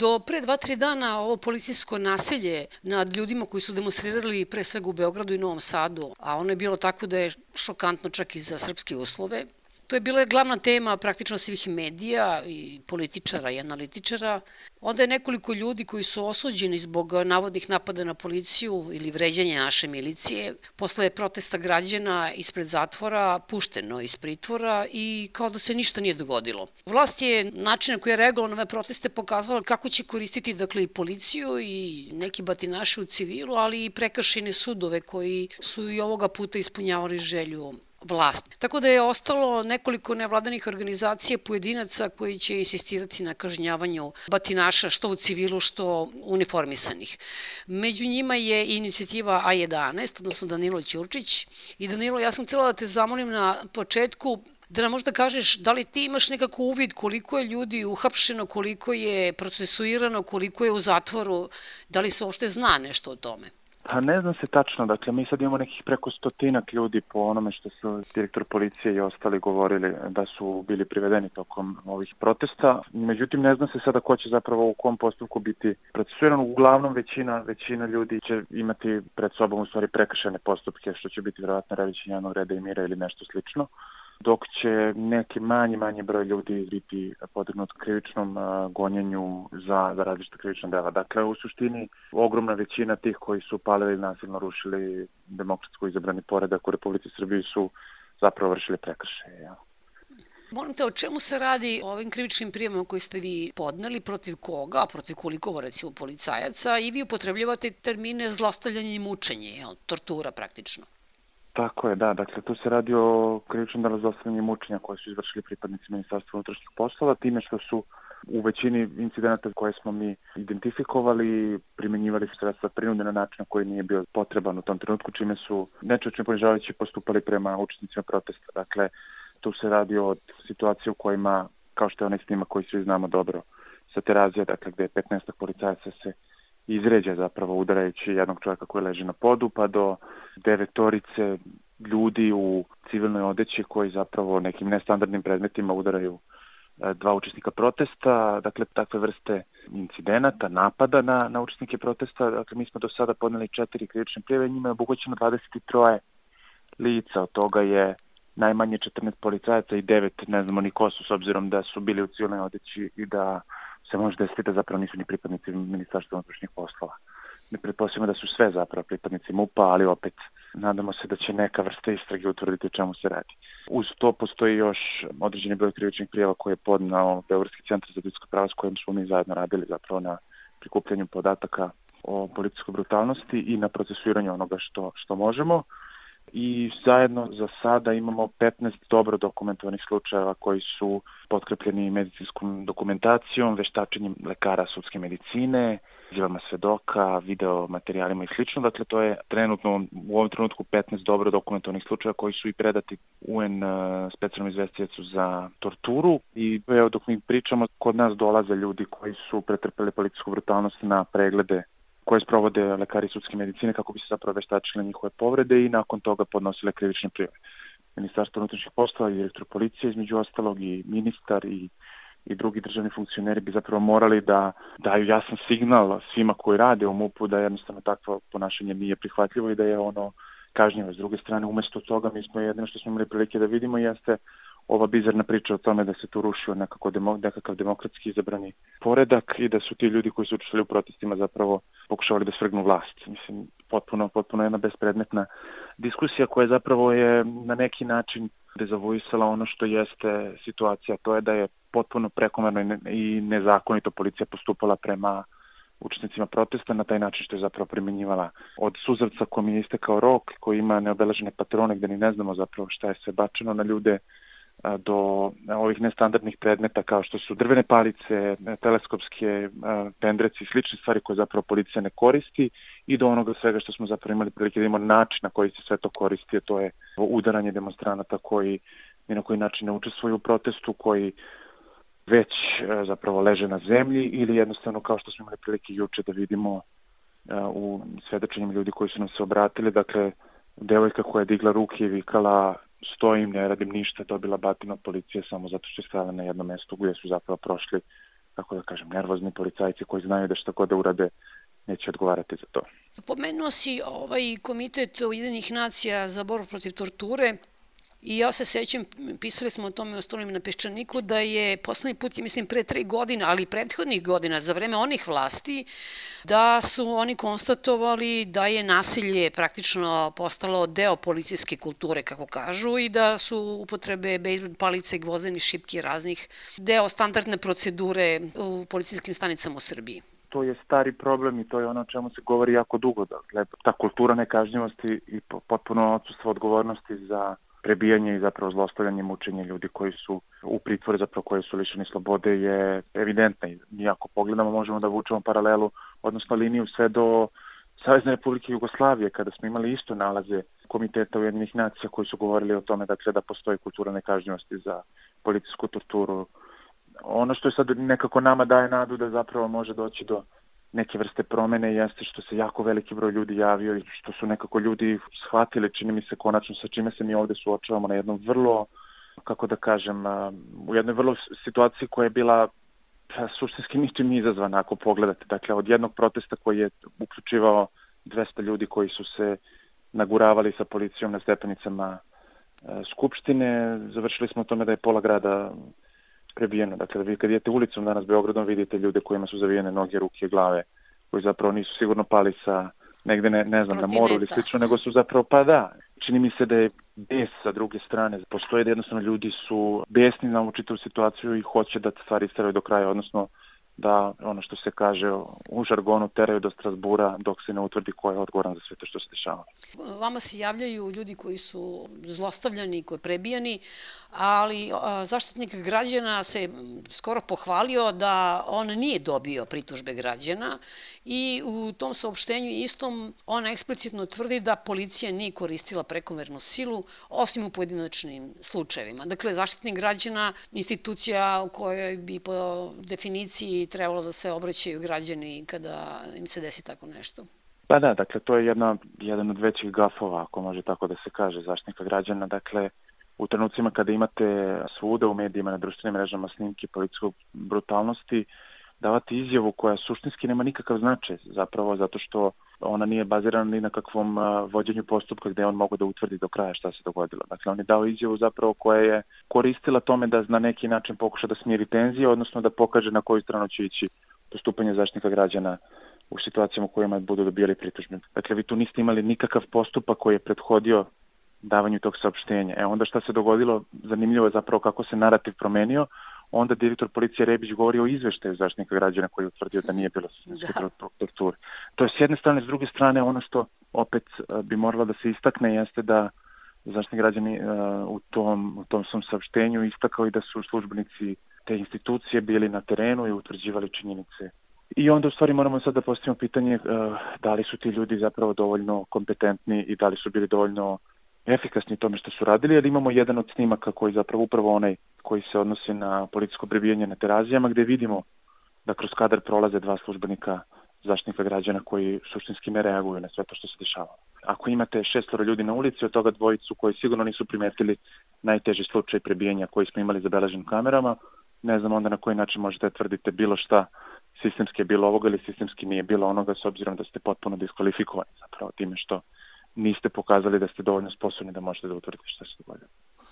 Do pre dva, tri dana ovo policijsko nasilje nad ljudima koji su demonstrirali pre svega u Beogradu i Novom Sadu, a ono je bilo tako da je šokantno čak i za srpske uslove, To je bila glavna tema praktično svih medija i političara i analitičara. Onda je nekoliko ljudi koji su osuđeni zbog navodnih napada na policiju ili vređanja naše milicije, posle protesta građana ispred zatvora, pušteno iz pritvora i kao da se ništa nije dogodilo. Vlast je način na koji je reagovala na ove proteste pokazala kako će koristiti dakle, i policiju i neki batinaši u civilu, ali i prekršene sudove koji su i ovoga puta ispunjavali želju vlast. Tako da je ostalo nekoliko nevladanih organizacija pojedinaca koji će insistirati na kažnjavanju batinaša što u civilu, što uniformisanih. Među njima je inicijativa A11, odnosno Danilo Ćurčić. I Danilo, ja sam htjela da te zamolim na početku da nam možda kažeš da li ti imaš nekako uvid koliko je ljudi uhapšeno, koliko je procesuirano, koliko je u zatvoru, da li se uopšte zna nešto o tome? Pa ne znam se tačno, dakle mi sad imamo nekih preko stotinak ljudi po onome što su direktor policije i ostali govorili da su bili privedeni tokom ovih protesta. Međutim ne znam se sada ko će zapravo u kom postupku biti procesuiran. Uglavnom većina, većina ljudi će imati pred sobom u stvari prekršene postupke što će biti vjerojatno revićenje jednog reda i mira ili nešto slično dok će neki manji, manji broj ljudi biti podregnut krivičnom gonjenju za, za različite krivične dela. Dakle, u suštini, ogromna većina tih koji su palili nasilno rušili demokratsko izabrani poredak u Republici Srbiji su zapravo vršili prekršaje. Ja. Molim te, o čemu se radi ovim krivičnim prijemom koji ste vi podneli, protiv koga, protiv koliko, recimo, policajaca i vi upotrebljavate termine zlostavljanje i mučenje, tortura praktično? Tako je, da. Dakle, tu se radi o krivičnom delu zostavljanja mučenja koje su izvršili pripadnici Ministarstva unutrašnjih poslova, time što su u većini incidenata koje smo mi identifikovali, primenjivali su sredstva prinude na način koji nije bio potreban u tom trenutku, čime su nečočno ponižavajući postupali prema učesnicima protesta. Dakle, tu se radi o situaciji u kojima, kao što je onaj snima koji svi znamo dobro, sa terazija, dakle, gde 15 policajaca se izređa zapravo udarajući jednog čovjeka koji leži na podu, pa do devetorice ljudi u civilnoj odeći koji zapravo nekim nestandardnim predmetima udaraju e, dva učesnika protesta, dakle takve vrste incidenata, napada na, na učesnike protesta, dakle mi smo do sada podneli četiri krivične prijeve, njima je obuhvaćeno 23 lica, od toga je najmanje 14 policajaca i 9 ne znamo ni ko su s obzirom da su bili u civilnoj odeći i da se može desiti da zapravo nisu ni pripadnici ministarstva unutrašnjih poslova. Mi pretpostavljamo da su sve zapravo pripadnici MUPA, ali opet nadamo se da će neka vrsta istrage utvrditi o čemu se radi. Uz to postoji još određeni broj krivičnih prijava koje je podnao Beogradski centar za ljudsko pravo s kojim smo mi zajedno radili zapravo na prikupljanju podataka o policijskoj brutalnosti i na procesuiranju onoga što, što možemo i zajedno za sada imamo 15 dobro dokumentovanih slučajeva koji su potkrepljeni medicinskom dokumentacijom, veštačenjem lekara sudske medicine, izjavama svedoka, video materijalima i slično. Dakle, to je trenutno u ovom trenutku 15 dobro dokumentovanih slučajeva koji su i predati UN uh, specijalnom izvestijacu za torturu i evo dok mi pričamo, kod nas dolaze ljudi koji su pretrpeli policijsku brutalnost na preglede koje sprovode lekari sudske medicine kako bi se zapravo veštačile njihove povrede i nakon toga podnosile krivične prijeve. Ministarstvo unutrašnjih poslova i direktor policije između ostalog i ministar i i drugi državni funkcioneri bi zapravo morali da daju jasan signal svima koji rade u MUP-u da jednostavno takvo ponašanje nije prihvatljivo i da je ono kažnjivo. S druge strane, umesto toga mi smo jedino što smo imali prilike da vidimo jeste ova bizarna priča o tome da se tu rušio nekako demo, nekakav demokratski izabrani poredak i da su ti ljudi koji su učestvovali u protestima zapravo pokušavali da svrgnu vlast. Mislim, potpuno, potpuno jedna bespredmetna diskusija koja zapravo je na neki način dezavuisala ono što jeste situacija, to je da je potpuno prekomerno i nezakonito policija postupala prema učesnicima protesta na taj način što je zapravo primjenjivala od suzavca kom je istekao rok, koji ima neobeležene patrone gde ni ne znamo zapravo šta je se bačeno na ljude, do ovih nestandardnih predmeta kao što su drvene palice, teleskopske pendreci i slične stvari koje zapravo policija ne koristi i do onoga svega što smo zapravo imali prilike da imamo način na koji se sve to koristi, to je udaranje demonstranata koji ni na koji način ne učestvuju u protestu, koji već zapravo leže na zemlji ili jednostavno kao što smo imali prilike juče da vidimo u svedočenjima ljudi koji su nam se obratili, dakle devojka koja je digla ruke i vikala stojim, ne radim ništa, dobila batina od policije samo zato što je stala na jednom mestu gdje su zapravo prošli kako da kažem, nervozni policajci koji znaju da šta god da urade neće odgovarati za to. Pomenuo si ovaj komitet Ujedinih nacija za borbu protiv torture I ja se sećam, pisali smo o tome ostalim na Peščaniku, da je poslednji put, mislim, pre tri godina, ali prethodnih godina, za vreme onih vlasti, da su oni konstatovali da je nasilje praktično postalo deo policijske kulture, kako kažu, i da su upotrebe bejzbol palice, gvozeni šipki raznih deo standardne procedure u policijskim stanicama u Srbiji to je stari problem i to je ono o čemu se govori jako dugo. Dakle, ta kultura nekažnjivosti i potpuno odsustvo odgovornosti za prebijanje i zapravo zlostavljanje mučenje ljudi koji su u pritvoru, zapravo koji su lišeni slobode je evidentna i mi ako pogledamo možemo da vučemo paralelu, odnosno liniju sve do Savezne Republike Jugoslavije, kada smo imali isto nalaze Komiteta Ujedinjenih nacija koji su govorili o tome dakle, da postoji kultura nekažnjivosti za policijsku torturu. Ono što je sad nekako nama daje nadu da zapravo može doći do neke vrste promene jeste što se jako veliki broj ljudi javio i što su nekako ljudi shvatili, čini mi se konačno sa čime se mi ovde suočavamo na jednom vrlo, kako da kažem, u jednoj vrlo situaciji koja je bila suštinski ničim izazvana ako pogledate. Dakle, od jednog protesta koji je uključivao 200 ljudi koji su se naguravali sa policijom na stepenicama Skupštine, završili smo tome da je pola grada prebijeno. Dakle, da vi kad idete ulicom danas Beogradom vidite ljude kojima su zavijene noge, ruke, glave, koji zapravo nisu sigurno pali sa negde, ne, ne znam, na moru ili slično, nego su zapravo, pa da, čini mi se da je bes sa druge strane. Postoje da jednostavno ljudi su besni na ovu čitavu situaciju i hoće da stvari stavaju do kraja, odnosno da ono što se kaže u žargonu teraju do Strasbura dok se ne utvrdi ko je odgovoran za sve to što se dešava. Vama se javljaju ljudi koji su zlostavljani, koji prebijani, ali zaštitnik građana se skoro pohvalio da on nije dobio pritužbe građana i u tom saopštenju istom on eksplicitno tvrdi da policija nije koristila prekomernu silu osim u pojedinačnim slučajevima. Dakle, zaštitnik građana institucija u kojoj bi po definiciji trebalo da se obraćaju građani kada im se desi tako nešto. Pa da, dakle, to je jedna, jedan od većih gafova, ako može tako da se kaže, zaštitnika građana. Dakle, u trenucima kada imate svuda u medijima, na društvenim mrežama snimke policijskog brutalnosti, davati izjavu koja suštinski nema nikakav značaj, zapravo zato što ona nije bazirana ni na kakvom vođenju postupka gde on mogu da utvrdi do kraja šta se dogodilo. Dakle, on je dao izjavu zapravo koja je koristila tome da na neki način pokuša da smiri tenzije, odnosno da pokaže na koju stranu će ići postupanje zaštitnika građana u situacijama u kojima budu dobijali pritužbe. Dakle, vi tu niste imali nikakav postupak koji je prethodio davanju tog saopštenja. E onda šta se dogodilo, zanimljivo je zapravo kako se narativ promenio, onda direktor policije Rebić govori o izveštaju zaštitnika građana koji je utvrdio da nije bilo sistemske da. torture. To je s jedne strane, s druge strane ono što opet e, bi moralo da se istakne jeste da zaštitni građani uh, u, tom, u tom svom saopštenju istakao i da su službenici te institucije bili na terenu i utvrđivali činjenice. I onda u stvari moramo sad da postavimo pitanje uh, da li su ti ljudi zapravo dovoljno kompetentni i da li su bili dovoljno efikasni tome što su radili, jer imamo jedan od snimaka koji zapravo upravo onaj koji se odnosi na policijsko prebijanje na terazijama, gde vidimo da kroz kadar prolaze dva službenika zaštitnika građana koji suštinski ne reaguju na sve to što se dešava. Ako imate šestoro ljudi na ulici, od toga dvojicu koji sigurno nisu primetili najteži slučaj prebijanja koji smo imali zabeležen kamerama, ne znam onda na koji način možete da tvrdite bilo šta sistemski je bilo ovoga ili sistemski nije bilo onoga s obzirom da ste potpuno diskvalifikovani zapravo time što niste pokazali da ste dovoljno sposobni da možete da utvrdite šta se dogodilo.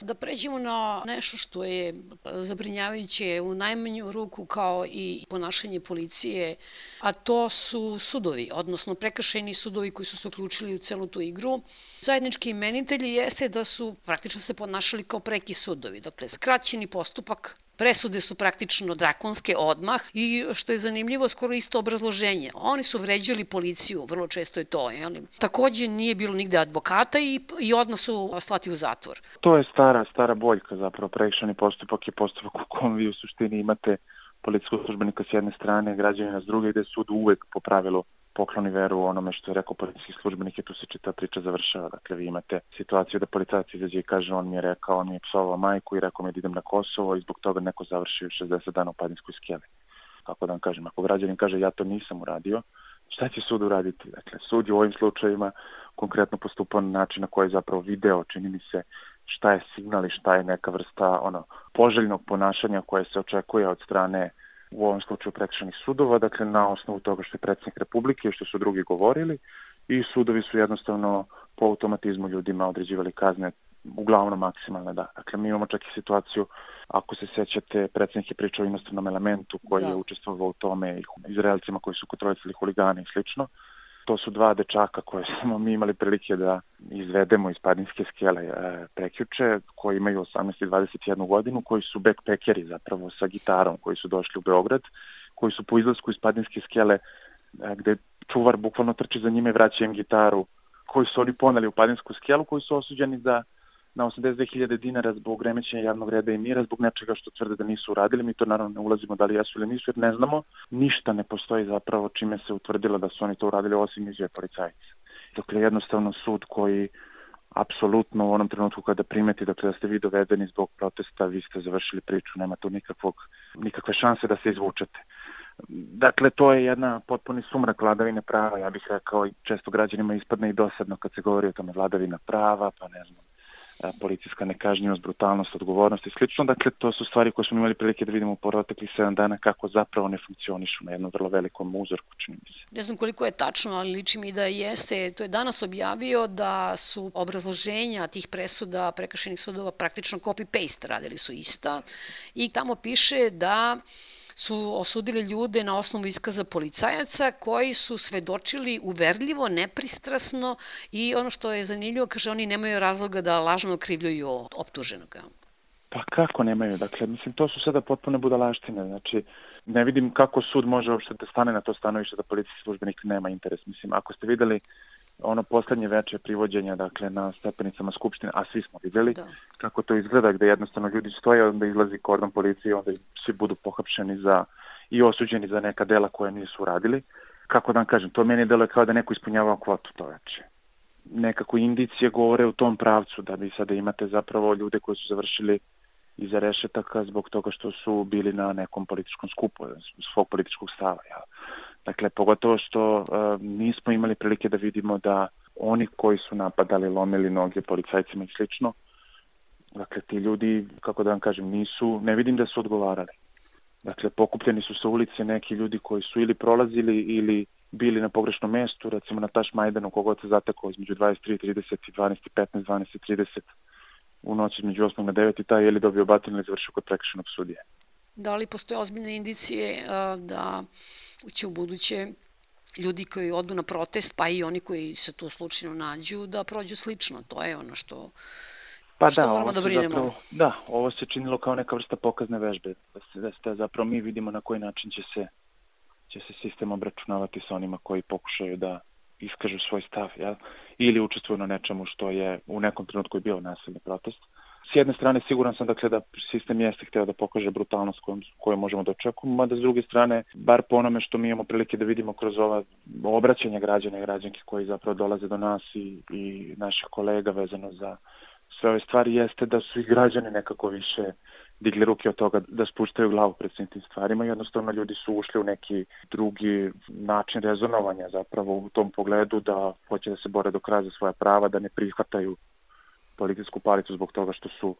Da pređemo na nešto što je zabrinjavajuće u najmanju ruku kao i ponašanje policije, a to su sudovi, odnosno prekršajni sudovi koji su se uključili u celu tu igru. Zajednički imenitelji jeste da su praktično se ponašali kao preki sudovi, dakle skraćeni postupak Presude su praktično drakonske odmah i što je zanimljivo skoro isto obrazloženje. Oni su vređali policiju, vrlo često je to. Jeli? Takođe nije bilo nigde advokata i, i odmah su slati u zatvor. To je stara, stara boljka zapravo. Prekšani postupak je postupak u kom vi u suštini imate policijskog službenika s jedne strane, građanina s druge, gde sud uvek po pravilu pokloni veru onome što je rekao policijski službenik i tu se čita priča završava. Dakle, vi imate situaciju da policajac izađe i kaže on mi je rekao, on mi je psovao majku i rekao mi da idem na Kosovo i zbog toga neko završi 60 dana u Padinskoj skeli. Kako da vam kažem, ako građanin kaže ja to nisam uradio, šta će sud uraditi? Dakle, sud je u ovim slučajima konkretno postupao na način na koji je zapravo video, čini mi se, šta je signal i šta je neka vrsta ono, poželjnog ponašanja koje se očekuje od strane u ovom slučaju prekšenih sudova, dakle na osnovu toga što je predsjednik Republike i što su drugi govorili i sudovi su jednostavno po automatizmu ljudima određivali kazne uglavnom maksimalne, da. Dakle, mi imamo čak i situaciju, ako se sećate, predsjednik je pričao o inostranom elementu koji da. je učestvovao u tome, izraelcima koji su kontrolisali huligane i slično. To su dva dečaka koje smo mi imali prilike da izvedemo iz Padinske skele e, prekjuče, koji imaju 18 i 21 godinu, koji su backpackeri zapravo sa gitarom, koji su došli u Beograd, koji su po izlasku iz Padinske skele, e, gde čuvar bukvalno trči za njime, vraća im gitaru, koji su oni poneli u Padinsku skelu, koji su osuđeni da na 82.000 dinara zbog remećenja javnog reda i mira, zbog nečega što tvrde da nisu uradili. Mi to naravno ne ulazimo da li jesu ili nisu, jer ne znamo. Ništa ne postoji zapravo čime se utvrdilo da su oni to uradili osim izve policajci. Dakle, jednostavno sud koji apsolutno u onom trenutku kada primeti dakle, da ste vi dovedeni zbog protesta, vi ste završili priču, nema tu nikakvog, nikakve šanse da se izvučete. Dakle, to je jedna potpuni sumrak vladavine prava, ja bih rekao, i često građanima ispadne i dosadno kad se govori o tome vladavina prava, pa ne znam, policijska nekažnjivost, brutalnost, odgovornost i slično. Dakle, to su stvari koje smo imali prilike da vidimo u proteklih 7 dana kako zapravo ne funkcionišu na jednom vrlo velikom uzorku, čini mi se. Ne znam koliko je tačno, ali liči mi da jeste. To je danas objavio da su obrazloženja tih presuda prekašenih sudova praktično copy-paste radili su ista i tamo piše da su osudili ljude na osnovu iskaza policajaca koji su svedočili uverljivo, nepristrasno i ono što je zanimljivo, kaže, oni nemaju razloga da lažno krivljuju optuženog. Pa kako nemaju? Dakle, mislim, to su sada potpune budalaštine. Znači, ne vidim kako sud može uopšte da stane na to stanovište da policijski službenik nema interes. Mislim, ako ste videli ono poslednje veče privođenja dakle na stepenicama skupštine, a svi smo videli da. kako to izgleda gde jednostavno ljudi stoje, onda izlazi kordon policije, onda svi budu pohapšeni za i osuđeni za neka dela koje nisu uradili. Kako da vam kažem, to meni deluje kao da neko ispunjava kvotu to veče. Nekako indicije govore u tom pravcu da vi sada imate zapravo ljude koji su završili iza rešetaka zbog toga što su bili na nekom političkom skupu, svog političkog stava. Ja. Dakle, pogotovo što uh, nismo imali prilike da vidimo da oni koji su napadali, lomili noge policajcima i slično, dakle, ti ljudi, kako da vam kažem, nisu, ne vidim da su odgovarali. Dakle, pokupljeni su sa ulice neki ljudi koji su ili prolazili ili bili na pogrešnom mestu, recimo na Taš Majdanu, kogod se zatekao između 23.30 i 12.15, 12.30 u noći između 8. na 9. i taj je li dobio batin ili završio kod prekršenog sudije. Da li postoje ozbiljne indicije uh, da će u buduće ljudi koji odu na protest, pa i oni koji se tu slučajno nađu, da prođu slično. To je ono što, pa što da, moramo da brinemo. Zapravo, da, ovo se činilo kao neka vrsta pokazne vežbe. Da se, da se zapravo mi vidimo na koji način će se, će se sistem obračunavati sa onima koji pokušaju da iskažu svoj stav, ja? ili učestvuju na nečemu što je u nekom trenutku bio nasilni protest. S jedne strane siguran sam dakle da sistem jeste hteo da pokaže brutalnost koju, koju možemo da očekujemo, mada s druge strane, bar po onome što mi imamo prilike da vidimo kroz ova obraćanja građana i građanki koji zapravo dolaze do nas i, i naših kolega vezano za sve ove stvari, jeste da su i građani nekako više digli ruke od toga da spuštaju glavu pred svim tim stvarima. Jednostavno ljudi su ušli u neki drugi način rezonovanja zapravo u tom pogledu da hoće da se bore do kraja za svoja prava, da ne prihvataju policijsku palicu zbog toga što su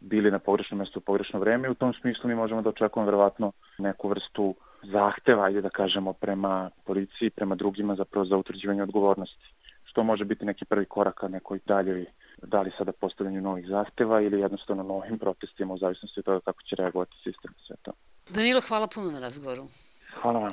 bili na pogrešnom mestu u pogrešno vreme i u tom smislu mi možemo da očekujemo verovatno neku vrstu zahteva, ajde da kažemo, prema policiji, prema drugima zapravo za utvrđivanje odgovornosti. Što može biti neki prvi korak ka nekoj daljoj, da li sada postavljanju novih zahteva ili jednostavno novim protestima u zavisnosti od toga kako će reagovati sistem sve to. Danilo, hvala puno na razgovoru. Hvala vam.